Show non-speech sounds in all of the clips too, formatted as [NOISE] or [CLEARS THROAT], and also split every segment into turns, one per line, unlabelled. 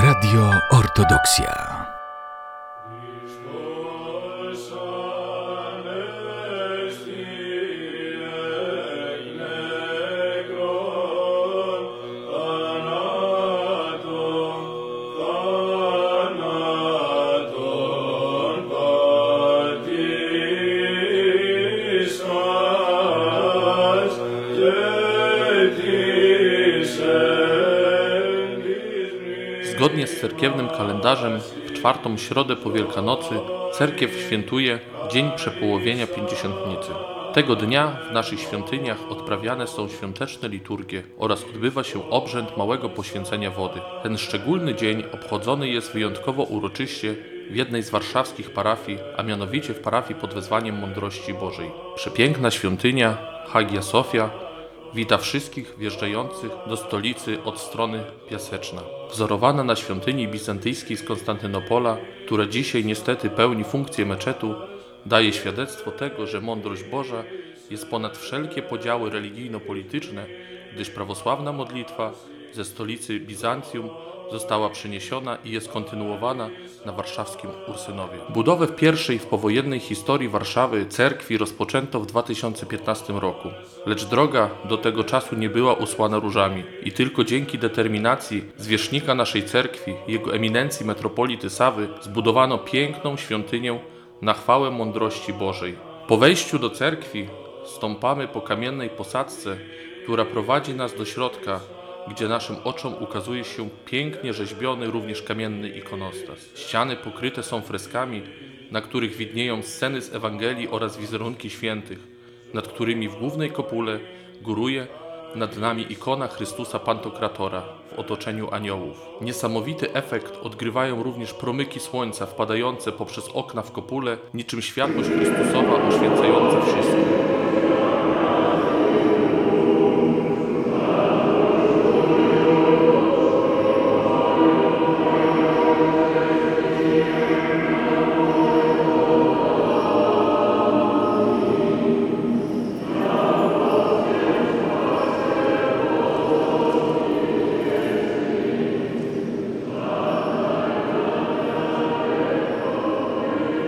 Radio Ortodoksja.
Kalendarzem w czwartą środę po Wielkanocy cerkiew świętuje Dzień Przepołowienia Pięćdziesiątnicy. Tego dnia w naszych świątyniach odprawiane są świąteczne liturgie oraz odbywa się obrzęd małego poświęcenia wody. Ten szczególny dzień obchodzony jest wyjątkowo uroczyście w jednej z warszawskich parafii, a mianowicie w parafii pod wezwaniem Mądrości Bożej. Przepiękna świątynia Hagia Sofia wita wszystkich wjeżdżających do stolicy od strony Piaseczna. Wzorowana na świątyni bizantyjskiej z Konstantynopola, która dzisiaj niestety pełni funkcję meczetu, daje świadectwo tego, że mądrość Boża jest ponad wszelkie podziały religijno-polityczne, gdyż prawosławna modlitwa ze stolicy Bizancjum została przeniesiona i jest kontynuowana na warszawskim Ursynowie. Budowę w pierwszej w powojennej historii Warszawy cerkwi rozpoczęto w 2015 roku, lecz droga do tego czasu nie była usłana różami i tylko dzięki determinacji zwierzchnika naszej cerkwi, jego eminencji metropolity Sawy, zbudowano piękną świątynię na chwałę mądrości Bożej. Po wejściu do cerkwi stąpamy po kamiennej posadzce, która prowadzi nas do środka, gdzie naszym oczom ukazuje się pięknie rzeźbiony również kamienny ikonostas. Ściany pokryte są freskami, na których widnieją sceny z Ewangelii oraz wizerunki świętych, nad którymi w głównej kopule góruje nad nami ikona Chrystusa Pantokratora w otoczeniu aniołów. Niesamowity efekt odgrywają również promyki słońca wpadające poprzez okna w kopule, niczym światłość Chrystusowa oświecająca wszystko.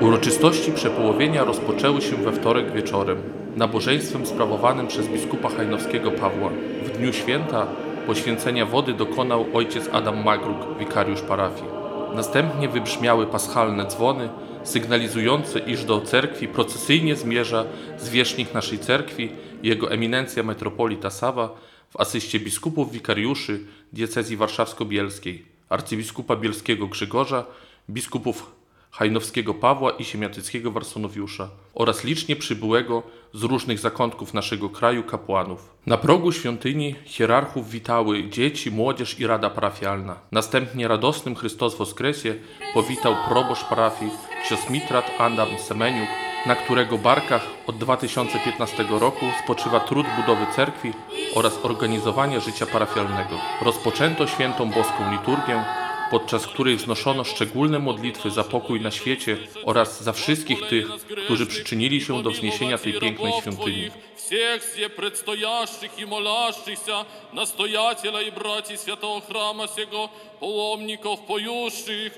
Uroczystości przepołowienia rozpoczęły się we wtorek wieczorem, nabożeństwem sprawowanym przez biskupa hajnowskiego Pawła. W dniu święta poświęcenia wody dokonał ojciec Adam Magruk, wikariusz parafii. Następnie wybrzmiały paschalne dzwony, sygnalizujące, iż do cerkwi procesyjnie zmierza zwierzchnik naszej cerkwi, jego eminencja metropolita Sawa, w asyście biskupów wikariuszy diecezji warszawsko-bielskiej, arcybiskupa bielskiego Grzegorza, biskupów Hajnowskiego Pawła i Siemiatyckiego Warsonowiusza oraz licznie przybyłego z różnych zakątków naszego kraju kapłanów. Na progu świątyni hierarchów witały dzieci, młodzież i rada parafialna. Następnie radosnym Chrystus Woskresie powitał proboszcz parafii ksiądz Mitrat Adam Semeniuk, na którego barkach od 2015 roku spoczywa trud budowy cerkwi oraz organizowania życia parafialnego. Rozpoczęto świętą boską liturgię, podczas której wznoszono szczególne modlitwy za pokój na świecie oraz za wszystkich tych, którzy przyczynili się do wzniesienia tej pięknej świątyni.
всех все предстоящих и молящихся, настоятеля и братьев святого храма сего, паломников, поющих,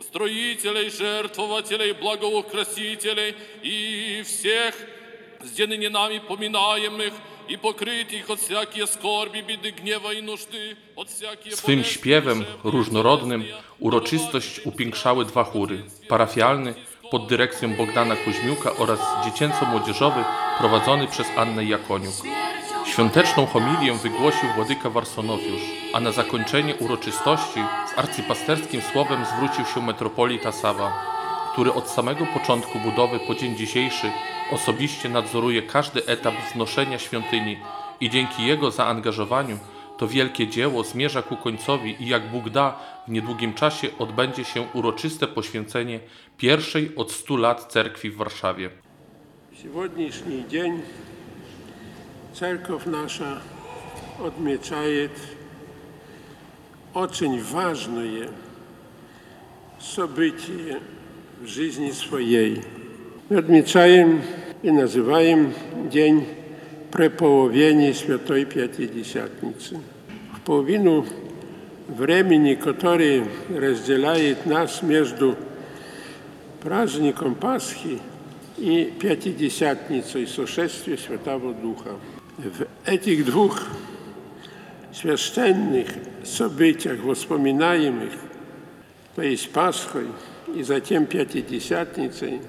строителей, жертвователей, благоукрасителей и всех с ныне нами поминаемых, i pokryć ich od всякие skorbi, biedy, gniewa i nużdy, od всякие
Swym
bolesne
śpiewem
grzechy,
różnorodnym uroczystość upiększały dwa chóry. Parafialny pod dyrekcją Bogdana Kuźmiuka oraz dziecięco-młodzieżowy prowadzony przez Annę Jakoniuk. Świąteczną homilię wygłosił władyka Warsonowiusz, a na zakończenie uroczystości z arcypasterskim słowem zwrócił się metropolita Sawa, który od samego początku budowy po dzień dzisiejszy osobiście nadzoruje każdy etap wznoszenia świątyni i dzięki jego zaangażowaniu to wielkie dzieło zmierza ku końcowi i jak Bóg da, w niedługim czasie odbędzie się uroczyste poświęcenie pierwszej od stu lat cerkwi w Warszawie.
Сегодняшний день церковь наша отмечает очень важное событие в жизни своей. Мы отмечаем и называем День преполовения Святой Пятидесятницы. В половину времени, который разделяет нас между праздником Пасхи и Пятидесятницей сошествия Святого Духа. В этих двух священных событиях, воспоминаемых, то есть Пасхой и затем Пятидесятницей,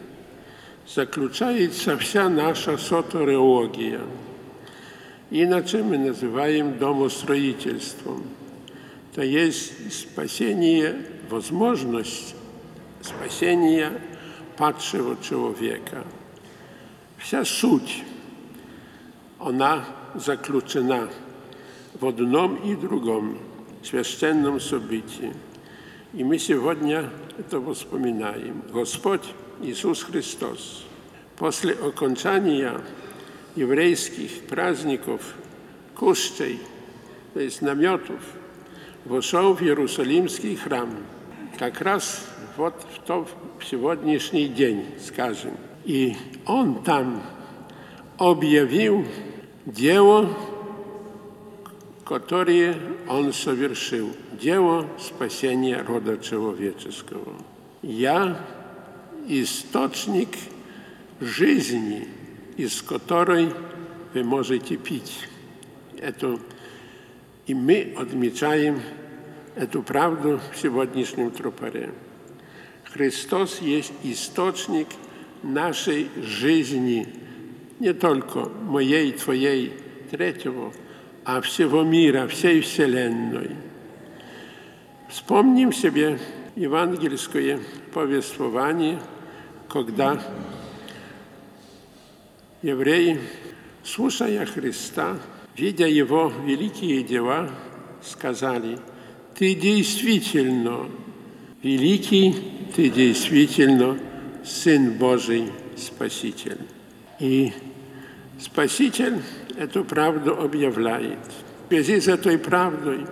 заключается вся наша сотериология. Иначе мы называем домостроительством. To jest spasienie, возможность спасения падшего человека. Вся суть, она заключена в одном и другом священном событии. И мы сегодня это вспоминаем. Господь Иисус Христос после окончания еврейских праздников кущей, то есть наметов, вошел в Иерусалимский храм. Как раз вот в тот в сегодняшний день, скажем. И он там объявил дело, которое он совершил. Дело спасения рода человеческого. Я источник жизни, из которой вы можете пить. Это и мы отмечаем эту правду в сегодняшнем тропаре. Христос есть источник нашей жизни, не только моей, твоей, третьего, а всего мира, всей Вселенной. Вспомним себе евангельское повествование, когда евреи, слушая Христа, видя Его великие дела, сказали, «Ты действительно великий, Ты действительно Сын Божий, Спаситель». И Спаситель эту правду объявляет. В связи с этой правдой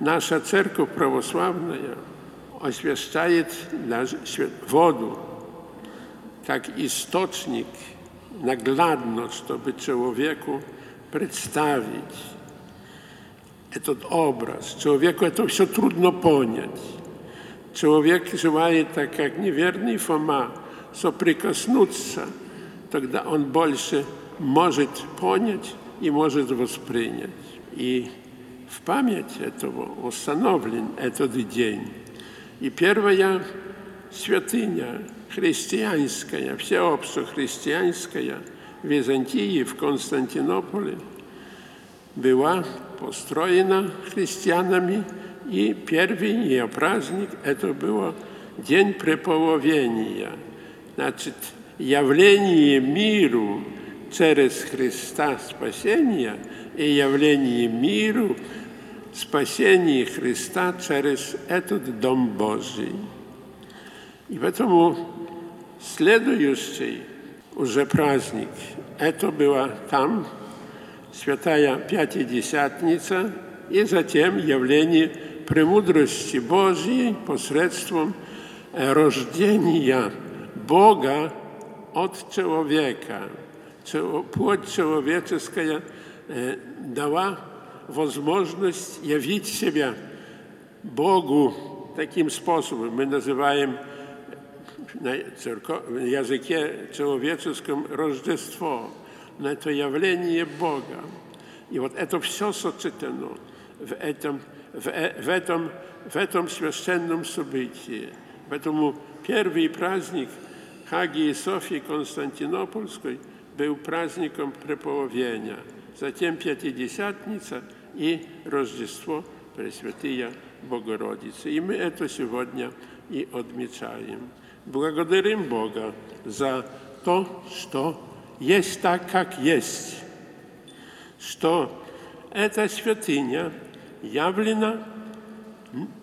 наша Церковь Православная освящает воду как источник наглядно, чтобы человеку представить этот образ. Человеку это все трудно понять. Человек желает, так как неверный Фома, соприкоснуться, тогда он больше может понять и может воспринять. И в память этого установлен этот день. И первая святыня христианская, всеобщехристианская в Византии, в Константинополе, была построена христианами, и первый ее праздник – это был День Преполовения. Значит, явление миру через Христа спасения и явление миру спасение Христа через этот Дом Божий. И поэтому следующий уже праздник, это было там, Святая Пятидесятница, и затем явление премудрости Божьей посредством рождения Бога от человека. Плоть человеческая дала возможность явить себя Богу таким способом. Мы называем на языке человеческом Рождество. Но это явление Бога. И вот это все сочетано в этом, в, в этом, в этом священном событии. Поэтому первый праздник Хагии Софии Константинопольской был праздником преполовения. Затем Пятидесятница и Рождество Пресвятия Богородицы. И мы это сегодня и отмечаем. Благодарим Бога за то, что есть так, как есть, что эта святыня явлена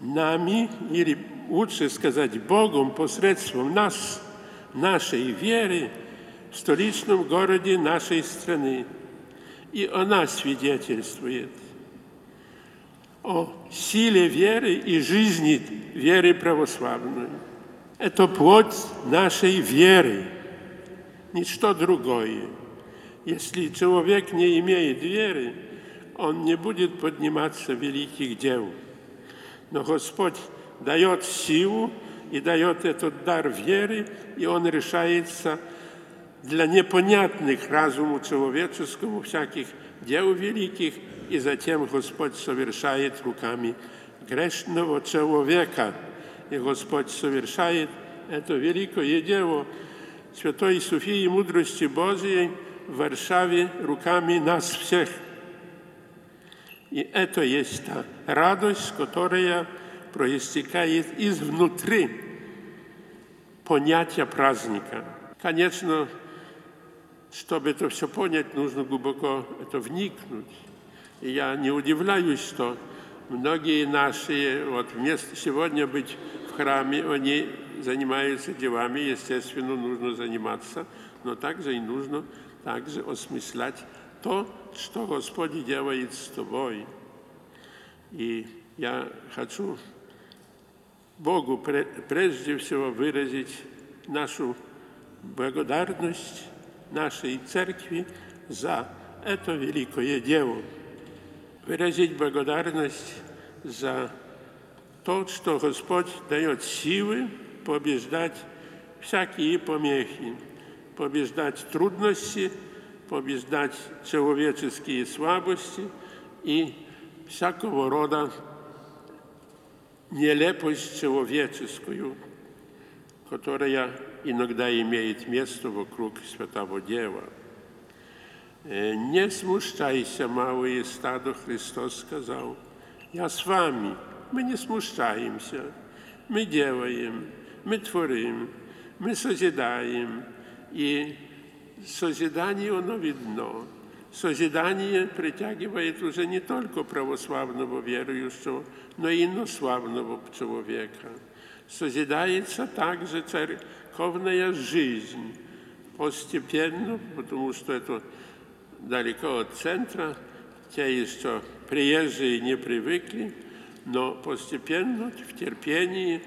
нами, или лучше сказать, Богом посредством нас, нашей веры в столичном городе нашей страны. И она свидетельствует о силе веры и жизни веры православной. Это плоть нашей веры, ничто другое. Если человек не имеет веры, он не будет подниматься великих дел. Но Господь дает силу и дает этот дар веры, и он решается для непонятных разуму человеческому всяких дел великих, и затем Господь совершает руками грешного человека. И Господь совершает это великое дело Святой Софии Мудрости Божией в Варшаве руками нас всех. И это есть та радость, которая проистекает изнутри понятия праздника. Конечно, чтобы это все понять, нужно глубоко это вникнуть. И я не удивляюсь, что многие наши, вот вместо сегодня быть в храме, они занимаются делами, естественно, нужно заниматься, но также и нужно также осмыслять то, что Господь делает с тобой. И я хочу Богу пре- прежде всего выразить нашу благодарность нашей церкви за это великое дело. Выразить благодарность за то, что Господь дает силы побеждать всякие помехи, побеждать трудности, побеждать человеческие слабости и всякого рода нелепость человеческую, которая иногда имеет место вокруг святого дела. Э, Не смущайся, малое стадо, Христос сказал. Я с вами. Мы не смущаемся. Мы делаем, мы творим, мы созидаем. И созидание, оно видно. Созидание притягивает уже не только православного верующего, но и инославного человека. Созидается также церковная жизнь постепенно, потому что это далеко от центра, те еще приезжие не привыкли, но постепенно, в терпении,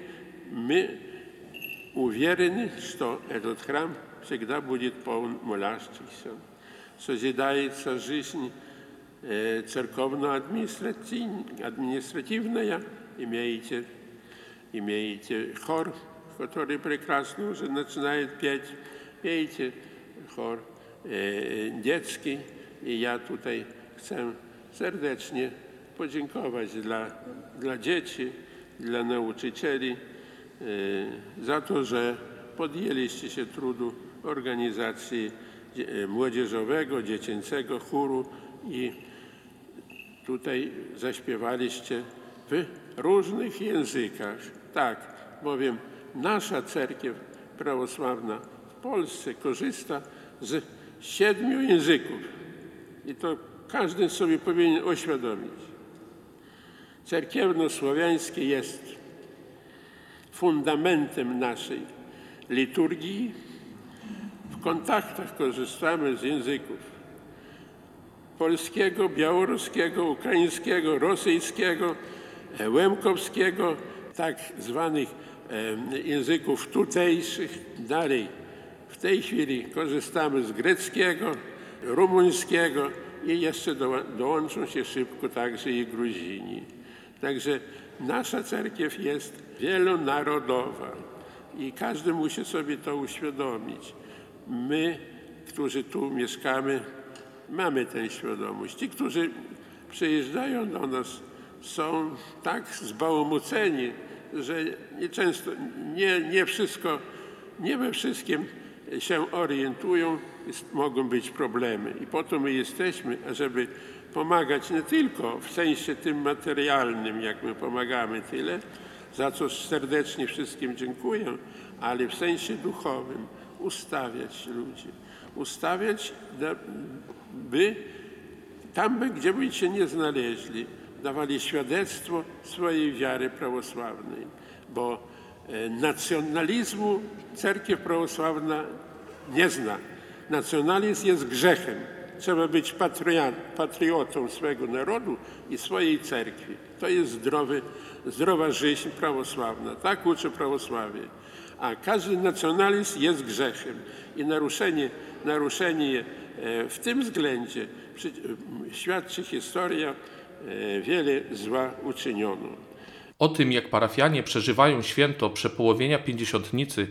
мы уверены, что этот храм всегда будет полон молящихся. Созидается жизнь э, церковно-административная, имеете, имеете хор, который прекрасно уже начинает петь, имеете хор e, dziecki i ja tutaj chcę serdecznie podziękować dla, dla dzieci, dla nauczycieli e, za to, że podjęliście się trudu organizacji dzie- e, młodzieżowego, dziecięcego chóru i tutaj zaśpiewaliście w różnych językach. Tak, bowiem nasza cerkiew prawosławna w Polsce korzysta z siedmiu języków. I to każdy sobie powinien oświadomić. Cerkiewno-słowiańskie jest fundamentem naszej liturgii. W kontaktach korzystamy z języków polskiego, białoruskiego, ukraińskiego, rosyjskiego, łemkowskiego, tak zwanych języków tutejszych. Dalej, w tej chwili korzystamy z greckiego, rumuńskiego i jeszcze dołączą się szybko także i Gruzini. Także nasza cerkiew jest wielonarodowa i każdy musi sobie to uświadomić. My, którzy tu mieszkamy, mamy tę świadomość. Ci, którzy przyjeżdżają do nas, są tak zbałomuceni, że nie często, nie, nie wszystko, nie we wszystkim się orientują, mogą być problemy. I po to my jesteśmy, ażeby pomagać nie tylko w sensie tym materialnym, jak my pomagamy tyle, za co serdecznie wszystkim dziękuję, ale w sensie duchowym ustawiać ludzi. Ustawiać, by tam, gdzie by się nie znaleźli, dawali świadectwo swojej wiary prawosławnej, bo e, nacjonalizmu cerkiew prawosławna nie zna. Nacjonalizm jest grzechem. Trzeba być patriotą swego narodu i swojej cerkwi. To jest zdrowy, zdrowa żyć prawosławna. Tak uczy prawosławie. A każdy nacjonalizm jest grzechem i naruszenie, naruszenie e, w tym względzie świadczy historia, wiele zła uczyniono.
O tym, jak parafianie przeżywają święto przepołowienia pięćdziesiątnicy,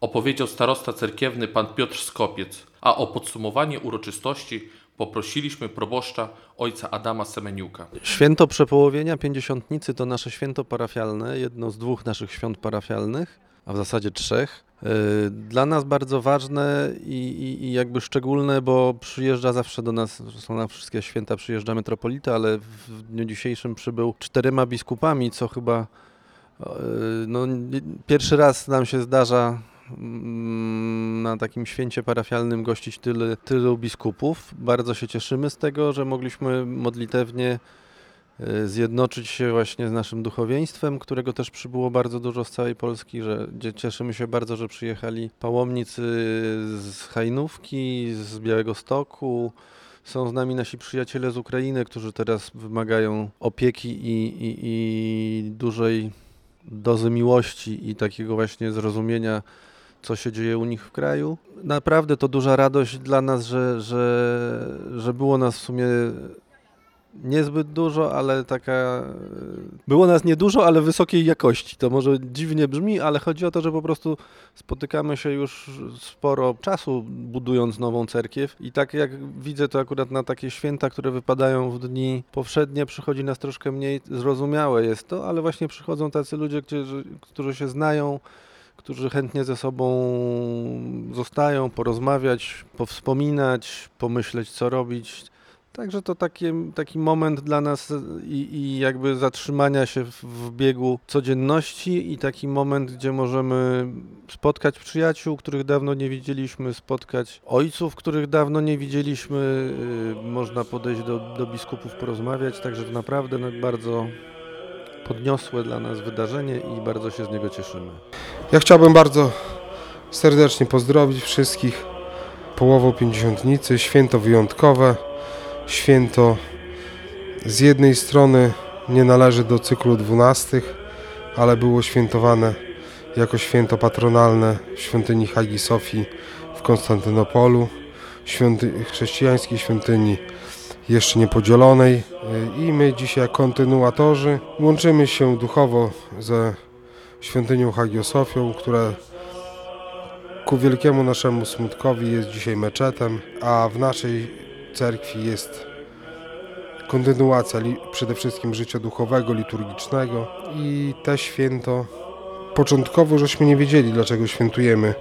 opowiedział starosta cerkiewny pan Piotr Skopiec, a o podsumowanie uroczystości poprosiliśmy proboszcza ojca Adama Semeniuka.
Święto Przepołowienia Pięćdziesiątnicy to nasze święto parafialne, jedno z dwóch naszych świąt parafialnych, a w zasadzie trzech. Yy, Dla nas bardzo ważne i, i, i jakby szczególne, bo przyjeżdża zawsze do nas, są na wszystkie święta przyjeżdża metropolita, ale w dniu dzisiejszym przybył czterema biskupami, co chyba yy, no, pierwszy raz nam się zdarza mm, na takim święcie parafialnym gościć tyle, tylu biskupów. Bardzo się cieszymy z tego, że mogliśmy modlitewnie y, zjednoczyć się właśnie z naszym duchowieństwem, którego też przybyło bardzo dużo z całej Polski, że cieszymy się bardzo, że przyjechali pałomnicy z Hajnówki, z Białego Stoku. Są z nami nasi przyjaciele z Ukrainy, którzy teraz wymagają opieki i, i, i dużej dozy miłości i takiego właśnie zrozumienia, co się dzieje u nich w kraju. Naprawdę to duża radość dla nas, że, że, że było nas w sumie niezbyt dużo, ale taka. Było nas niedużo, ale wysokiej jakości. To może dziwnie brzmi, ale chodzi o to, że po prostu spotykamy się już sporo czasu budując nową cerkiew. I tak jak widzę to akurat na takie święta, które wypadają w dni powszednie, przychodzi nas troszkę mniej zrozumiałe jest to, ale właśnie przychodzą tacy ludzie, którzy, którzy się znają, którzy chętnie ze sobą zostają, porozmawiać, powspominać, pomyśleć, co robić. Także to taki, taki moment dla nas i, i jakby zatrzymania się w, w biegu codzienności i taki moment, gdzie możemy spotkać przyjaciół, których dawno nie widzieliśmy, spotkać ojców, których dawno nie widzieliśmy. y, Można podejść do, do biskupów, porozmawiać, także to naprawdę no, bardzo podniosłe dla nas wydarzenie i bardzo się z niego cieszymy.
Ja chciałbym bardzo serdecznie pozdrowić wszystkich połową pięćdziesiątnicy, święto wyjątkowe, święto. Z jednej strony nie należy do cyklu dwunastych, ale było świętowane jako święto patronalne w świątyni Hagi Sofii w Konstantynopolu, świąty, chrześcijańskiej świątyni jeszcze niepodzielonej. I my dzisiaj kontynuatorzy łączymy się duchowo ze świątynią Hagią Sofią, która ku wielkiemu naszemu smutkowi jest dzisiaj meczetem, a w naszej cerkwi jest kontynuacja przede wszystkim życia duchowego, liturgicznego i te święto początkowo żeśmy nie wiedzieli dlaczego świętujemy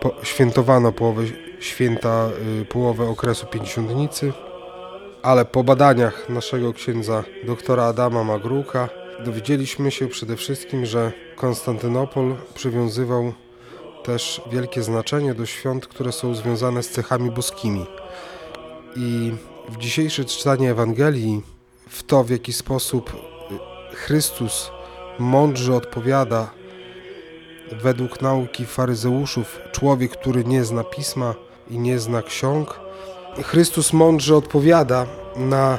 po, świętowano połowę święta y, połowę okresu pięćdziesiątnicy ale po badaniach naszego księdza doktora Adama Magruka dowiedzieliśmy się przede wszystkim, że Konstantynopol przywiązywał też wielkie znaczenie do świąt, które są związane z cechami boskimi. I w dzisiejsze czytanie Ewangelii, w to w jaki sposób Chrystus mądrze odpowiada według nauki faryzeuszów, człowiek, który nie zna pisma i nie zna ksiąg, Chrystus mądrze odpowiada na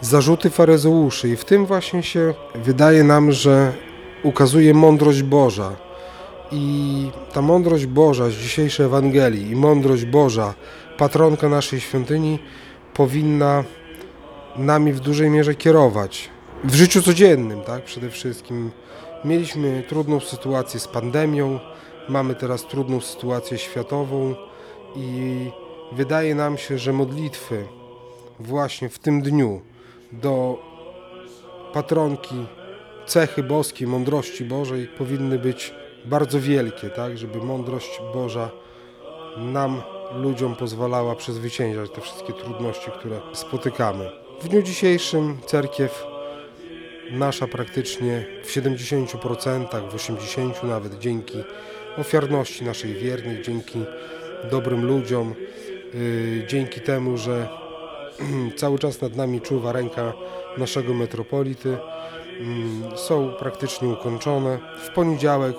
zarzuty faryzeuszy i w tym właśnie się wydaje nam, że ukazuje mądrość Boża. I ta mądrość Boża z dzisiejszej Ewangelii i mądrość Boża, patronka naszej świątyni, powinna nami w dużej mierze kierować. W życiu codziennym, tak, przede wszystkim. Mieliśmy trudną sytuację z pandemią, mamy teraz trudną sytuację światową i wydaje nam się, że modlitwy właśnie w tym dniu do patronki cechy boskiej, mądrości Bożej powinny być bardzo wielkie, tak, żeby mądrość Boża nam, ludziom pozwalała przezwyciężać te wszystkie trudności, które spotykamy. W dniu dzisiejszym cerkiew nasza praktycznie w 70%, w 80% nawet dzięki ofiarności naszej wiernych, dzięki dobrym ludziom, yy, dzięki temu, że [CLEARS THROAT] cały czas nad nami czuwa ręka naszego metropolity, mm, są praktycznie ukończone. W poniedziałek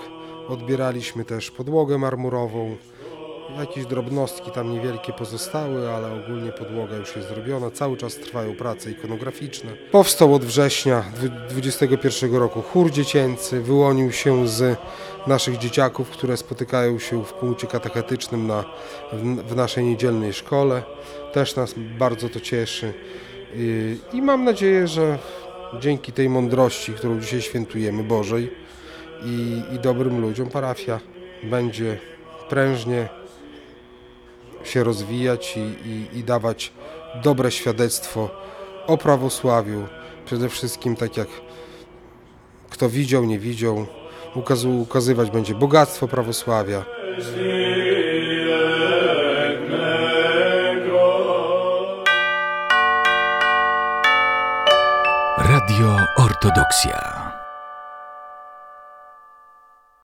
odbieraliśmy też podłogę marmurową. Jakieś drobnostki tam niewielkie pozostały, ale ogólnie podłoga już jest zrobiona. Cały czas trwają prace ikonograficzne. Powstał od września 2021 roku chór dziecięcy. Wyłonił się z naszych dzieciaków, które spotykają się w punkcie katechetycznym na, w, w naszej niedzielnej szkole. Też nas bardzo to cieszy. I, mam nadzieję, że dzięki tej mądrości, którą dzisiaj świętujemy, Bożej i, i dobrym ludziom, parafia będzie prężnie się rozwijać i, i, i dawać dobre świadectwo o prawosławiu. Przede wszystkim tak jak kto widział, nie widział, ukazywać będzie bogactwo prawosławia.
Radio Ortodoksja.